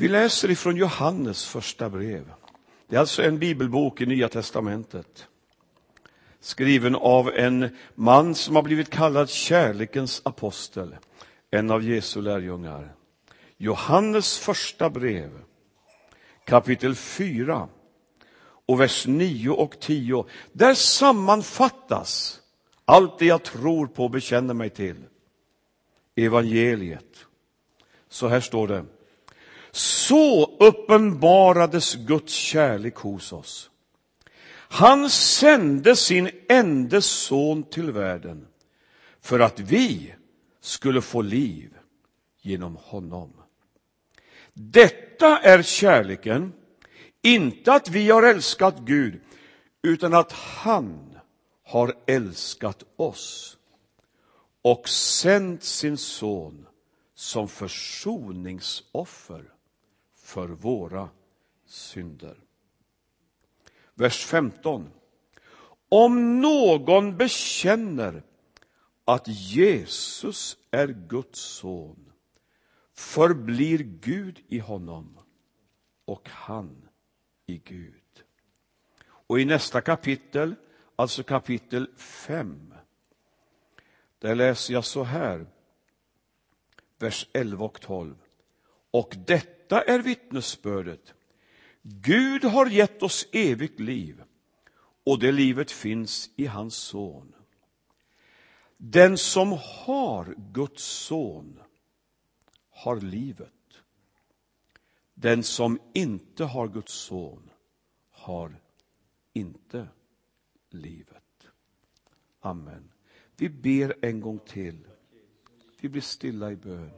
Vi läser ifrån Johannes första brev. Det är alltså en bibelbok i Nya testamentet. Skriven av en man som har blivit kallad kärlekens apostel, en av Jesu lärjungar. Johannes första brev, kapitel 4 och vers 9 och 10. Där sammanfattas allt det jag tror på och bekänner mig till. Evangeliet. Så här står det. Så uppenbarades Guds kärlek hos oss. Han sände sin enda son till världen för att vi skulle få liv genom honom. Detta är kärleken, inte att vi har älskat Gud, utan att han har älskat oss och sänt sin son som försoningsoffer för våra synder. Vers 15. Om någon bekänner att Jesus är Guds son förblir Gud i honom och han i Gud. Och i nästa kapitel, alltså kapitel 5, där läser jag så här, vers 11 och 12. Och detta detta är vittnesbördet. Gud har gett oss evigt liv och det livet finns i hans son. Den som har Guds son har livet. Den som inte har Guds son har inte livet. Amen. Vi ber en gång till. Vi blir stilla i bön.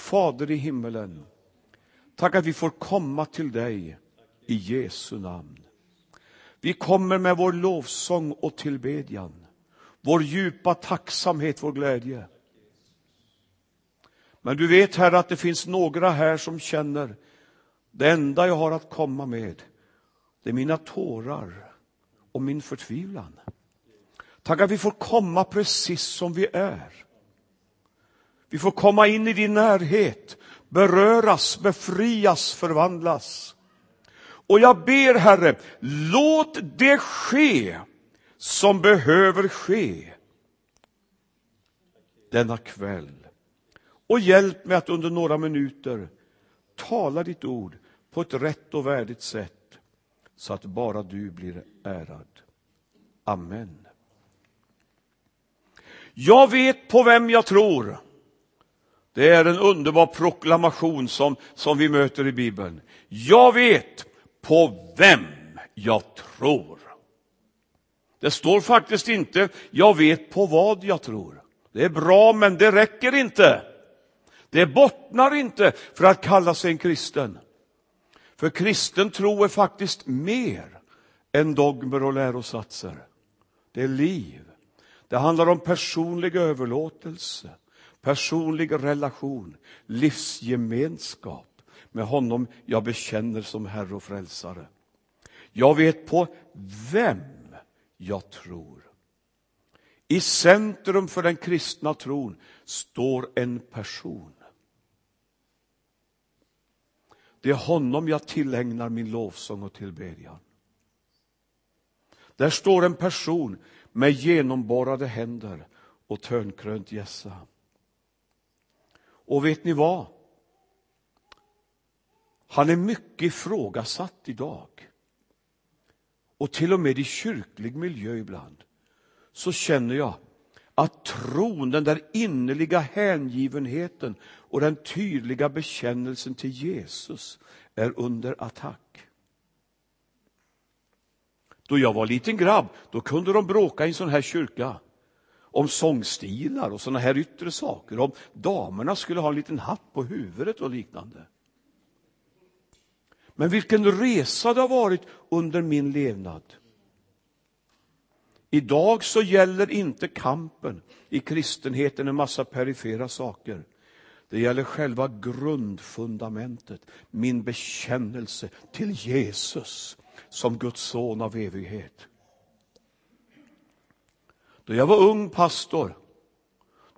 Fader i himmelen, tack att vi får komma till dig i Jesu namn. Vi kommer med vår lovsång och tillbedjan, vår djupa tacksamhet, vår glädje. Men du vet, Herre, att det finns några här som känner det enda jag har att komma med, det är mina tårar och min förtvivlan. Tack att vi får komma precis som vi är. Vi får komma in i din närhet, beröras, befrias, förvandlas. Och jag ber, Herre, låt det ske som behöver ske denna kväll. Och hjälp mig att under några minuter tala ditt ord på ett rätt och värdigt sätt så att bara du blir ärad. Amen. Jag vet på vem jag tror. Det är en underbar proklamation som, som vi möter i Bibeln. Jag vet på vem jag tror. Det står faktiskt inte, jag vet på vad jag tror. Det är bra, men det räcker inte. Det bottnar inte för att kalla sig en kristen. För kristen tro är faktiskt mer än dogmer och lärosatser. Det är liv. Det handlar om personlig överlåtelse, personlig relation, livsgemenskap med honom jag bekänner som Herre och Frälsare. Jag vet på vem jag tror. I centrum för den kristna tron står en person. Det är honom jag tillägnar min lovsång och tillbedjan. Där står en person med genomborrade händer och törnkrönt gässa. Och vet ni vad? Han är mycket ifrågasatt idag. Och till och med i kyrklig miljö ibland så känner jag att tron, den där innerliga hängivenheten och den tydliga bekännelsen till Jesus är under attack. Då jag var liten grabb, då kunde de bråka i en sån här kyrka om sångstilar och såna här yttre saker, om damerna skulle ha en liten hatt på huvudet och liknande. Men vilken resa det har varit under min levnad. Idag så gäller inte kampen i kristenheten en massa perifera saker. Det gäller själva grundfundamentet, min bekännelse till Jesus som Guds son av evighet. Då jag var ung pastor,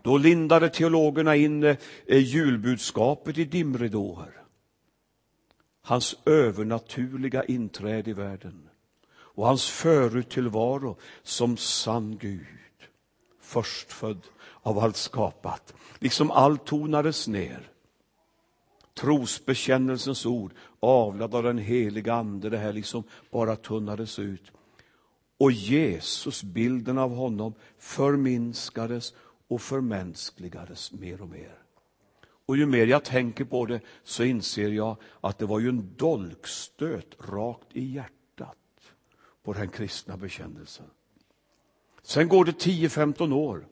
då lindade teologerna in eh, julbudskapet i dimridåer. hans övernaturliga inträde i världen och hans föruttillvaro som sann Gud, förstfödd av allt skapat. Liksom allt tonades ner. Trosbekännelsens ord, avlad av den heliga Ande, det här liksom bara tunnades ut. Och Jesus, bilden av honom, förminskades och förmänskligades mer och mer. Och ju mer jag tänker på det så inser jag att det var ju en dolkstöt rakt i hjärtat på den kristna bekännelsen. Sen går det 10-15 år.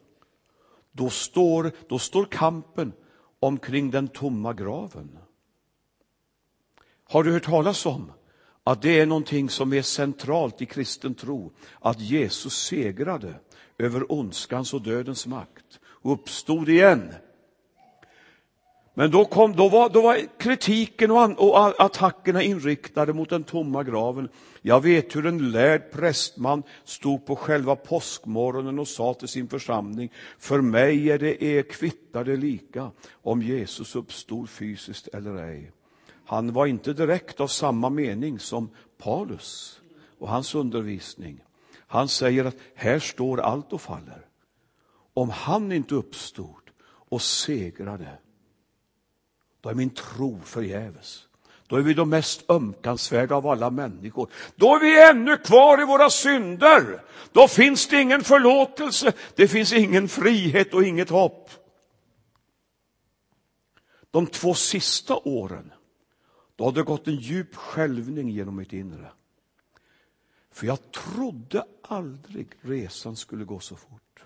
Då står, då står kampen omkring den tomma graven. Har du hört talas om att det är någonting som är centralt i kristen tro, att Jesus segrade över ondskans och dödens makt och uppstod igen men då, kom, då, var, då var kritiken och, an, och attackerna inriktade mot den tomma graven. Jag vet hur en lärd prästman stod på själva påskmorgonen och sa till sin församling, för mig är det er kvittade lika om Jesus uppstod fysiskt eller ej. Han var inte direkt av samma mening som Paulus och hans undervisning. Han säger att här står allt och faller. Om han inte uppstod och segrade, då är min tro förgäves. Då är vi de mest ömkansvärda av alla människor. Då är vi ännu kvar i våra synder. Då finns det ingen förlåtelse, det finns ingen frihet och inget hopp. De två sista åren, då hade det gått en djup skälvning genom mitt inre. För jag trodde aldrig resan skulle gå så fort.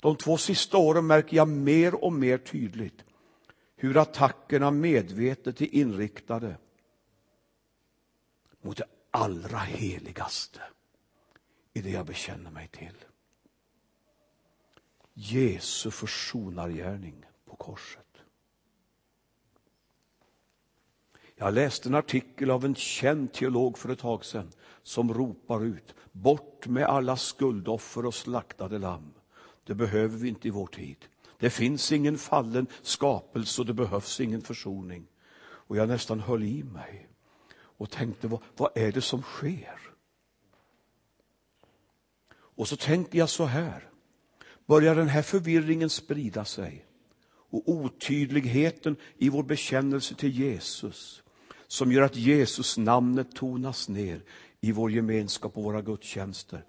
De två sista åren märker jag mer och mer tydligt hur attackerna medvetet är inriktade mot det allra heligaste i det jag bekänner mig till. Jesu försonargärning på korset. Jag läste en artikel av en känd teolog för ett tag sedan som ropar ut, bort med alla skuldoffer och slaktade lamm. Det behöver vi inte i vår tid. Det finns ingen fallen skapelse och det behövs ingen försoning. Och jag nästan höll i mig och tänkte, vad, vad är det som sker? Och så tänker jag så här, börjar den här förvirringen sprida sig och otydligheten i vår bekännelse till Jesus som gör att Jesus namnet tonas ner i vår gemenskap och våra gudstjänster.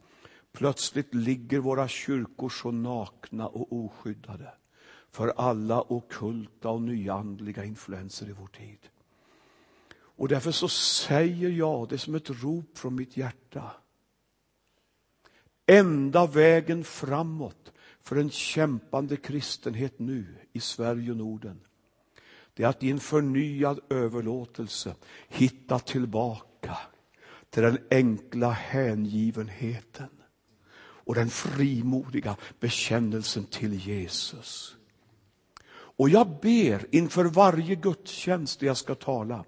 Plötsligt ligger våra kyrkor så nakna och oskyddade för alla okulta och nyandliga influenser i vår tid. Och därför så säger jag det som ett rop från mitt hjärta. Enda vägen framåt för en kämpande kristenhet nu i Sverige och Norden det är att i en förnyad överlåtelse hitta tillbaka till den enkla hängivenheten och den frimodiga bekännelsen till Jesus. Och jag ber inför varje gudstjänst där jag ska tala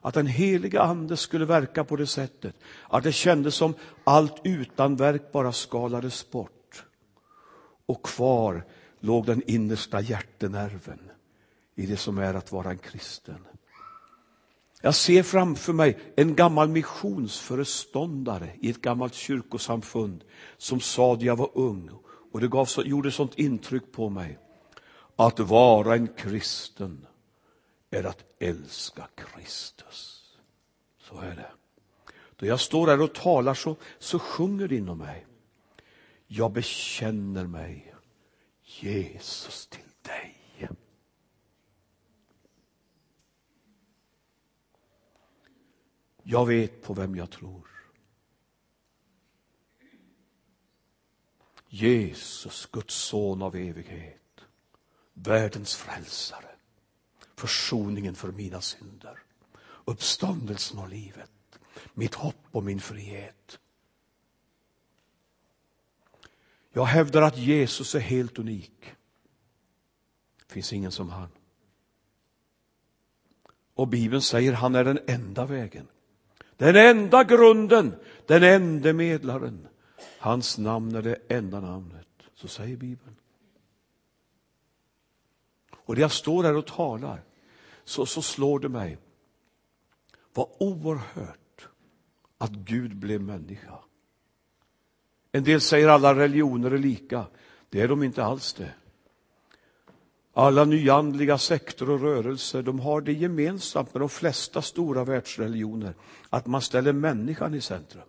att den heliga ande skulle verka på det sättet att det kändes som allt utanverk bara skalades bort. Och kvar låg den innersta hjärtenerven i det som är att vara en kristen. Jag ser framför mig en gammal missionsföreståndare i ett gammalt kyrkosamfund som sa när jag var ung och det gav så, gjorde sånt intryck på mig. Att vara en kristen är att älska Kristus. Så är det. Då jag står här och talar så, så sjunger det inom mig. Jag bekänner mig, Jesus, till dig. Jag vet på vem jag tror. Jesus, Guds son av evighet världens frälsare, försoningen för mina synder, uppståndelsen och livet, mitt hopp och min frihet. Jag hävdar att Jesus är helt unik. Det finns ingen som han. Och Bibeln säger han är den enda vägen, den enda grunden, den enda medlaren. Hans namn är det enda namnet. Så säger Bibeln. Och när jag står här och talar så, så slår det mig. Vad oerhört att Gud blev människa. En del säger alla religioner är lika. Det är de inte alls det. Alla nyandliga sekter och rörelser de har det gemensamt med de flesta stora världsreligioner att man ställer människan i centrum.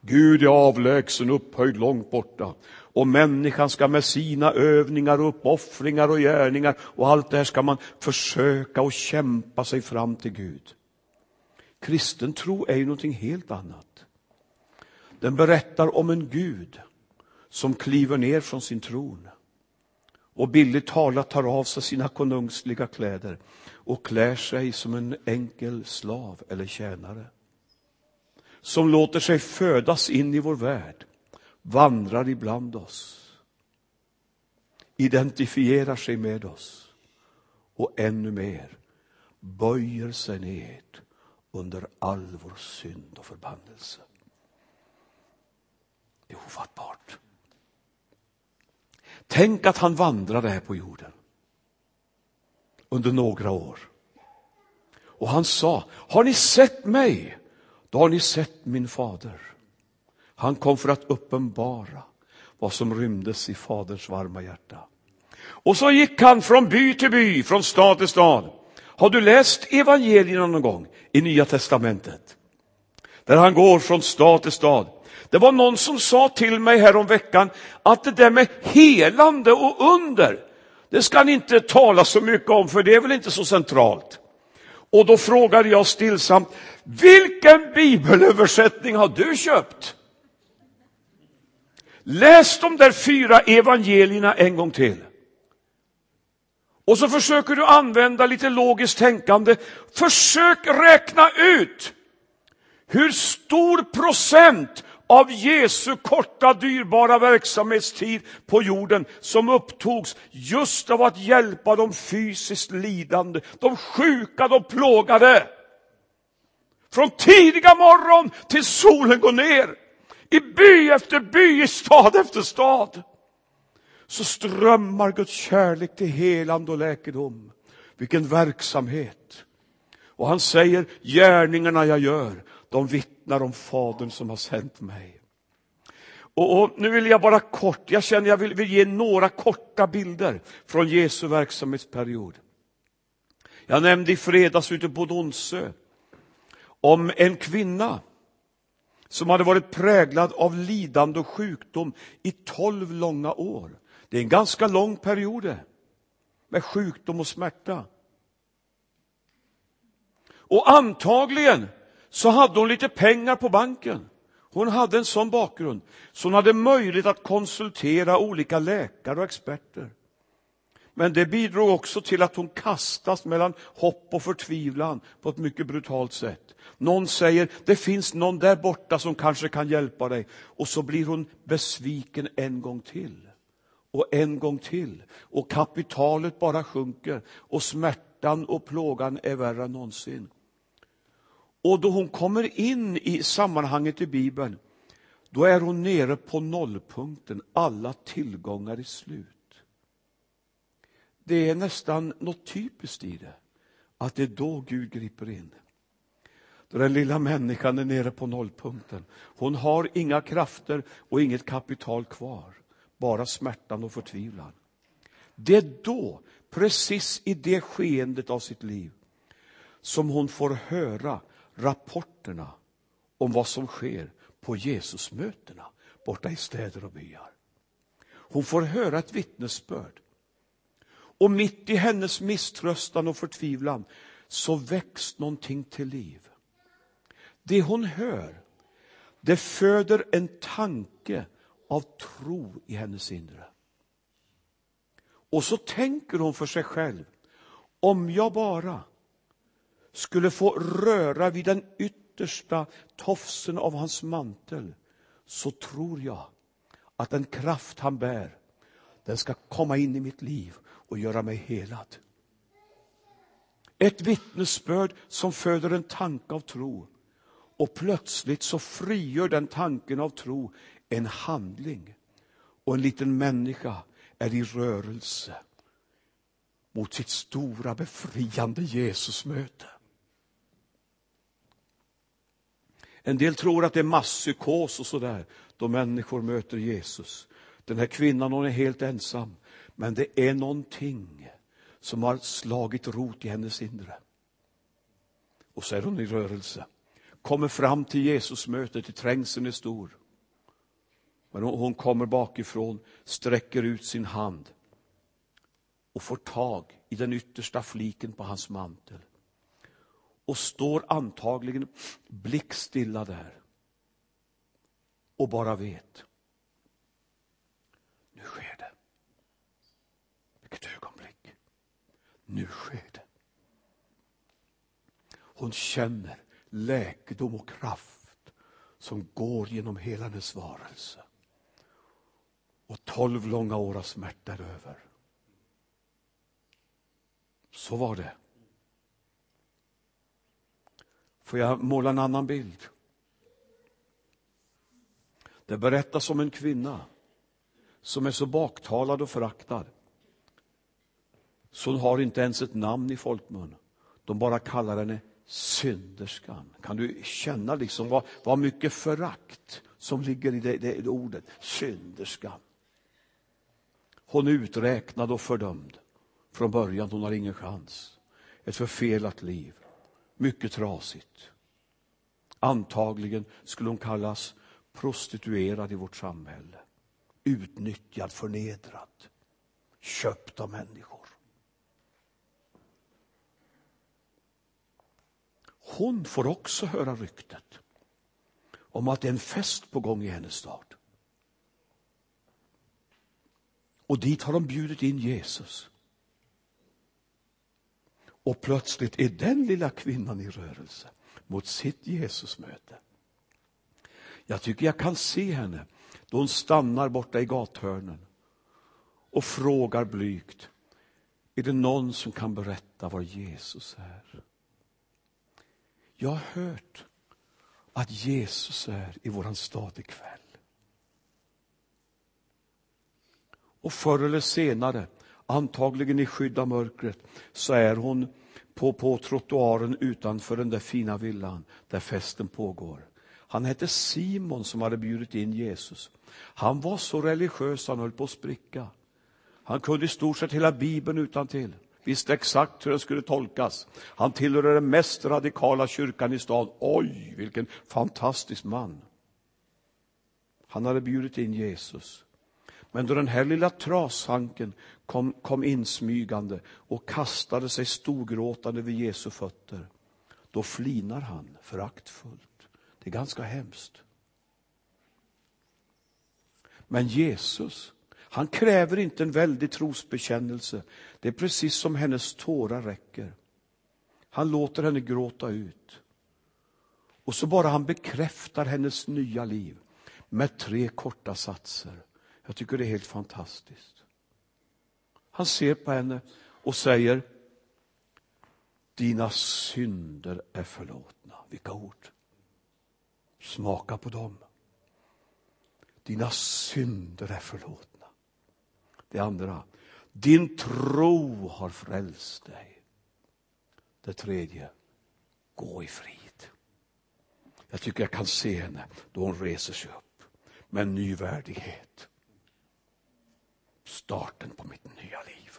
Gud är avlägsen, upphöjd långt borta och människan ska med sina övningar och uppoffringar och gärningar och allt det här ska man försöka och kämpa sig fram till Gud. Kristen tro är ju någonting helt annat. Den berättar om en Gud som kliver ner från sin tron och billigt talat tar av sig sina konungsliga kläder och klär sig som en enkel slav eller tjänare. Som låter sig födas in i vår värld, vandrar ibland oss, identifierar sig med oss och ännu mer böjer sig ned under all vår synd och förbannelse. Det är ofattbart. Tänk att han vandrade här på jorden under några år. Och han sa, har ni sett mig? Då har ni sett min fader. Han kom för att uppenbara vad som rymdes i faderns varma hjärta. Och så gick han från by till by, från stad till stad. Har du läst evangelierna någon gång i Nya Testamentet? Där han går från stad till stad. Det var någon som sa till mig här om veckan att det där med helande och under, det ska ni inte tala så mycket om för det är väl inte så centralt. Och då frågade jag stillsamt, vilken bibelöversättning har du köpt? Läs de där fyra evangelierna en gång till. Och så försöker du använda lite logiskt tänkande. Försök räkna ut hur stor procent av Jesu korta dyrbara verksamhetstid på jorden som upptogs just av att hjälpa de fysiskt lidande, de sjuka, de plågade. Från tidiga morgon till solen går ner, i by efter by, i stad efter stad, så strömmar Guds kärlek till helande och läkedom. Vilken verksamhet! Och han säger, gärningarna jag gör, de vittnar vittnar om Fadern som har sänt mig. Och, och, Nu vill jag bara kort, jag känner jag vill, vill ge några korta bilder från Jesu verksamhetsperiod. Jag nämnde i fredags ute på Donsö om en kvinna som hade varit präglad av lidande och sjukdom i tolv långa år. Det är en ganska lång period med sjukdom och smärta. Och antagligen så hade hon lite pengar på banken. Hon hade en sån bakgrund, så hon hade möjlighet att konsultera olika läkare och experter. Men det bidrog också till att hon kastas mellan hopp och förtvivlan på ett mycket brutalt sätt. Någon säger, det finns någon där borta som kanske kan hjälpa dig. Och så blir hon besviken en gång till. Och en gång till. Och kapitalet bara sjunker. Och smärtan och plågan är värre än någonsin. Och då hon kommer in i sammanhanget i Bibeln, då är hon nere på nollpunkten, alla tillgångar är slut. Det är nästan något typiskt i det, att det är då Gud griper in. Då den lilla människan är nere på nollpunkten. Hon har inga krafter och inget kapital kvar, bara smärtan och förtvivlan. Det är då, precis i det skeendet av sitt liv, som hon får höra rapporterna om vad som sker på Jesusmötena borta i städer och byar. Hon får höra ett vittnesbörd. Och mitt i hennes misströstan och förtvivlan så väcks någonting till liv. Det hon hör, det föder en tanke av tro i hennes inre. Och så tänker hon för sig själv, om jag bara skulle få röra vid den yttersta tofsen av hans mantel så tror jag att den kraft han bär, den ska komma in i mitt liv och göra mig helad. Ett vittnesbörd som föder en tanke av tro och plötsligt så frigör den tanken av tro en handling och en liten människa är i rörelse mot sitt stora befriande Jesusmöte. En del tror att det är masspsykos och sådär då människor möter Jesus. Den här kvinnan hon är helt ensam, men det är någonting som har slagit rot i hennes inre. Och så är hon i rörelse. Kommer fram till Jesusmötet, trängseln är stor. Men hon kommer bakifrån, sträcker ut sin hand och får tag i den yttersta fliken på hans mantel. Och står antagligen blickstilla där. Och bara vet. Nu sker det. Vilket ögonblick. Nu sker det. Hon känner läkedom och kraft som går genom hela hennes varelse. Och tolv långa år av smärta är över. Så var det. Får jag måla en annan bild? Det berättas om en kvinna som är så baktalad och föraktad så hon har inte ens ett namn i folkmun. De bara kallar henne synderskan. Kan du känna liksom vad, vad mycket förakt som ligger i det, det ordet, synderskan. Hon är uträknad och fördömd från början. Hon har ingen chans. Ett förfelat liv. Mycket trasigt. Antagligen skulle hon kallas prostituerad i vårt samhälle. Utnyttjad, förnedrad, köpt av människor. Hon får också höra ryktet om att det är en fest på gång i hennes stad. Och dit har de bjudit in Jesus. Och plötsligt är den lilla kvinnan i rörelse mot sitt Jesusmöte. Jag tycker jag kan se henne då hon stannar borta i gathörnen och frågar blygt, är det någon som kan berätta var Jesus är? Jag har hört att Jesus är i våran stad ikväll. Och förr eller senare, antagligen i skydd av mörkret, så är hon på, på trottoaren utanför den där fina villan där festen pågår. Han hette Simon som hade bjudit in Jesus. Han var så religiös han höll på att spricka. Han kunde i stort sett hela Bibeln utan till visste exakt hur den skulle tolkas. Han tillhörde den mest radikala kyrkan i stan. Oj, vilken fantastisk man. Han hade bjudit in Jesus. Men då den här lilla trashanken kom, kom insmygande och kastade sig storgråtande vid Jesu fötter, då flinar han föraktfullt. Det är ganska hemskt. Men Jesus, han kräver inte en väldig trosbekännelse. Det är precis som hennes tårar räcker. Han låter henne gråta ut. Och så bara han bekräftar hennes nya liv med tre korta satser. Jag tycker det är helt fantastiskt. Han ser på henne och säger Dina synder är förlåtna. Vilka ord! Smaka på dem. Dina synder är förlåtna. Det andra, din tro har frälst dig. Det tredje, gå i frid. Jag tycker jag kan se henne då hon reser sig upp med en ny värdighet starten på mitt nya liv.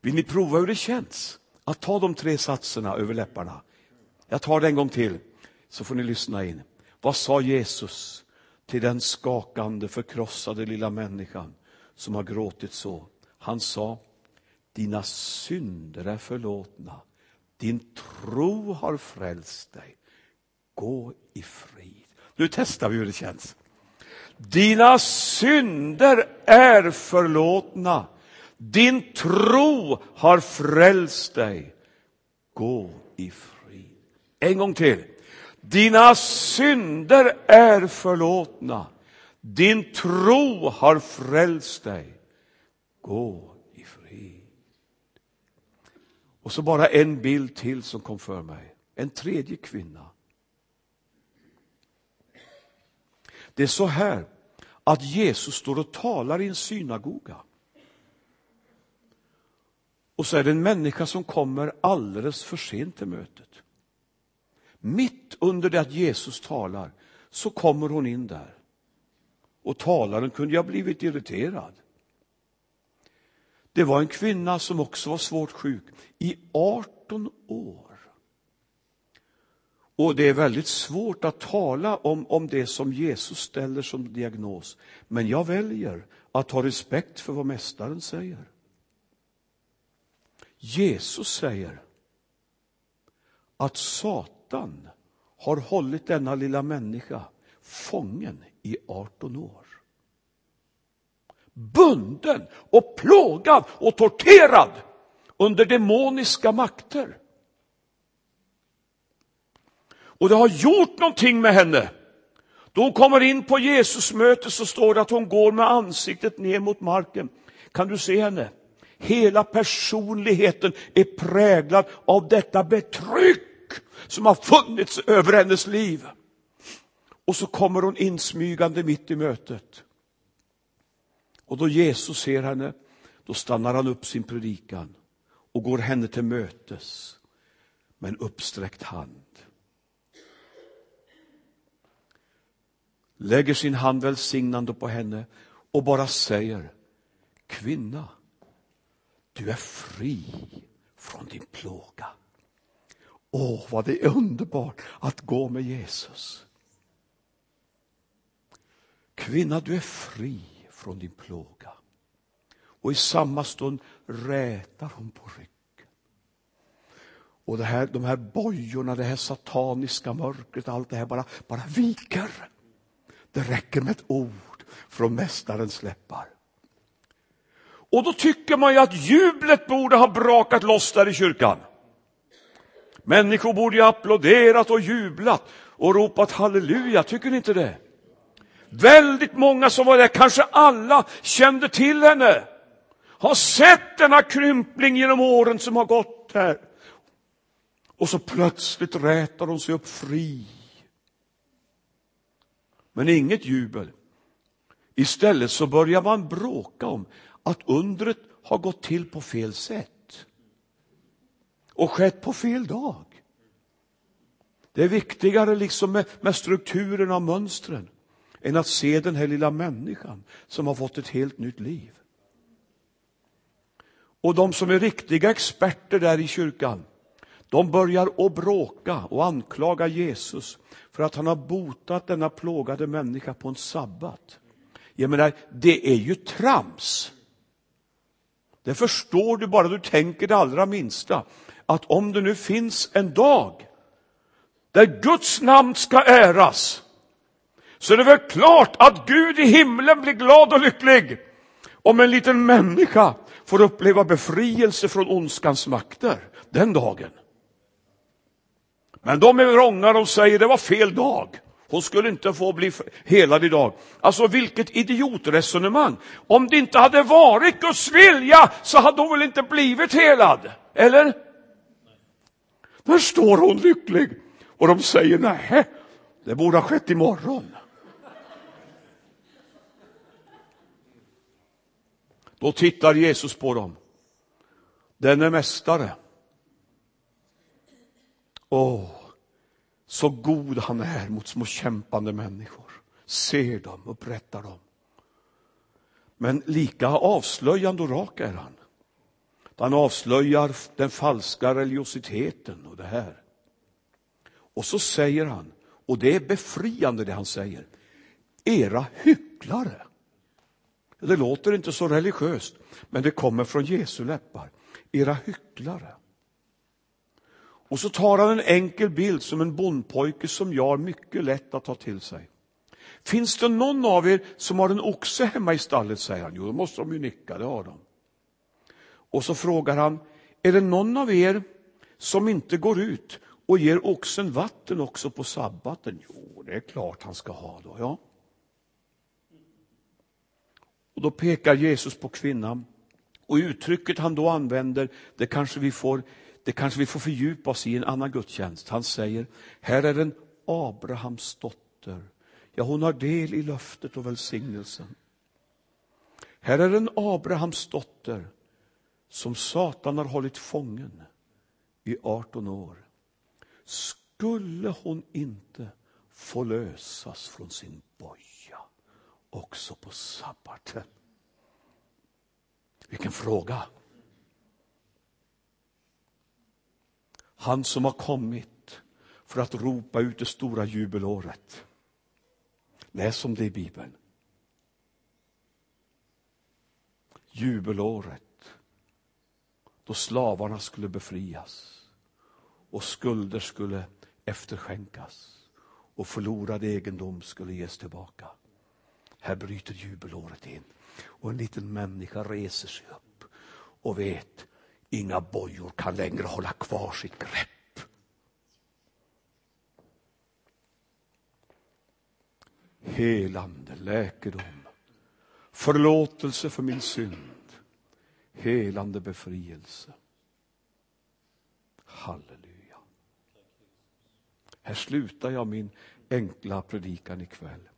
Vill ni prova hur det känns att ta de tre satserna över läpparna? Jag tar det en gång till, så får ni lyssna in. Vad sa Jesus till den skakande, förkrossade lilla människan som har gråtit så? Han sa, dina synder är förlåtna. Din tro har frälst dig. Gå i frid. Nu testar vi hur det känns. Dina synder är förlåtna. Din tro har frälst dig. Gå i frid. En gång till. Dina synder är förlåtna. Din tro har frälst dig. Gå i frid. Och så bara en bild till som kom för mig. En tredje kvinna Det är så här att Jesus står och talar i en synagoga. Och så är det en människa som kommer alldeles för sent till mötet. Mitt under det att Jesus talar så kommer hon in där. Och talaren kunde ha blivit irriterad. Det var en kvinna som också var svårt sjuk i 18 år. Och det är väldigt svårt att tala om, om det som Jesus ställer som diagnos. Men jag väljer att ha respekt för vad Mästaren säger. Jesus säger att Satan har hållit denna lilla människa fången i 18 år. Bunden och plågad och torterad under demoniska makter. Och det har gjort någonting med henne. Då hon kommer in på Jesus möte så står det att hon går med ansiktet ner mot marken. Kan du se henne? Hela personligheten är präglad av detta betryck som har funnits över hennes liv. Och så kommer hon insmygande mitt i mötet. Och då Jesus ser henne, då stannar han upp sin predikan och går henne till mötes med en uppsträckt hand. Lägger sin hand välsignande på henne och bara säger, kvinna, du är fri från din plåga. Åh, vad det är underbart att gå med Jesus. Kvinna, du är fri från din plåga. Och i samma stund rätar hon på ryggen. Och det här, de här bojorna, det här sataniska mörkret, allt det här bara, bara viker. Det räcker med ett ord från Mästarens läppar. Och då tycker man ju att jublet borde ha brakat loss där i kyrkan. Människor borde ju applåderat och jublat och ropat halleluja, tycker ni inte det? Väldigt många som var där, kanske alla, kände till henne. Har sett denna krympling genom åren som har gått här. Och så plötsligt rätar hon sig upp fri. Men inget jubel. Istället så börjar man bråka om att undret har gått till på fel sätt. Och skett på fel dag. Det är viktigare liksom med, med strukturen och mönstren än att se den här lilla människan som har fått ett helt nytt liv. Och de som är riktiga experter där i kyrkan, de börjar att bråka och anklaga Jesus för att han har botat denna plågade människa på en sabbat. Jag menar, det är ju trams. Det förstår du bara du tänker det allra minsta. Att om det nu finns en dag där Guds namn ska äras, så är det väl klart att Gud i himlen blir glad och lycklig om en liten människa får uppleva befrielse från ondskans makter den dagen. Men de är vrånga, de säger det var fel dag. Hon skulle inte få bli helad idag. Alltså vilket idiotresonemang. Om det inte hade varit Guds vilja så hade hon väl inte blivit helad? Eller? Där står hon lycklig och de säger nej, det borde ha skett imorgon. Då tittar Jesus på dem. Den är mästare. Åh, så god han är mot små kämpande människor. Ser dem, upprättar dem. Men lika avslöjande och rak är han. Han avslöjar den falska religiositeten och det här. Och så säger han, och det är befriande det han säger, era hycklare. Det låter inte så religiöst, men det kommer från Jesu läppar. Era hycklare. Och så tar han en enkel bild som en bondpojke som jag har mycket lätt att ta till sig. Finns det någon av er som har en oxe hemma i stallet, säger han. Jo, då måste de ju nicka, det har de. Och så frågar han, är det någon av er som inte går ut och ger oxen vatten också på sabbaten? Jo, det är klart han ska ha då, ja. Och då pekar Jesus på kvinnan. Och uttrycket han då använder, det kanske vi får, det kanske vi får fördjupa oss i en annan gudstjänst. Han säger, här är en Abrahams dotter. Ja, hon har del i löftet och välsignelsen. Här är en Abrahams dotter som Satan har hållit fången i 18 år, skulle hon inte få lösas från sin boja också på sabbaten? Vilken fråga! Han som har kommit för att ropa ut det stora jubelåret. Läs om det i Bibeln. Jubelåret då slavarna skulle befrias och skulder skulle efterskänkas och förlorad egendom skulle ges tillbaka. Här bryter jubelåret in och en liten människa reser sig upp och vet inga bojor kan längre hålla kvar sitt grepp. Helande, läkedom, förlåtelse för min synd, helande befrielse. Halleluja. Här slutar jag min enkla predikan ikväll.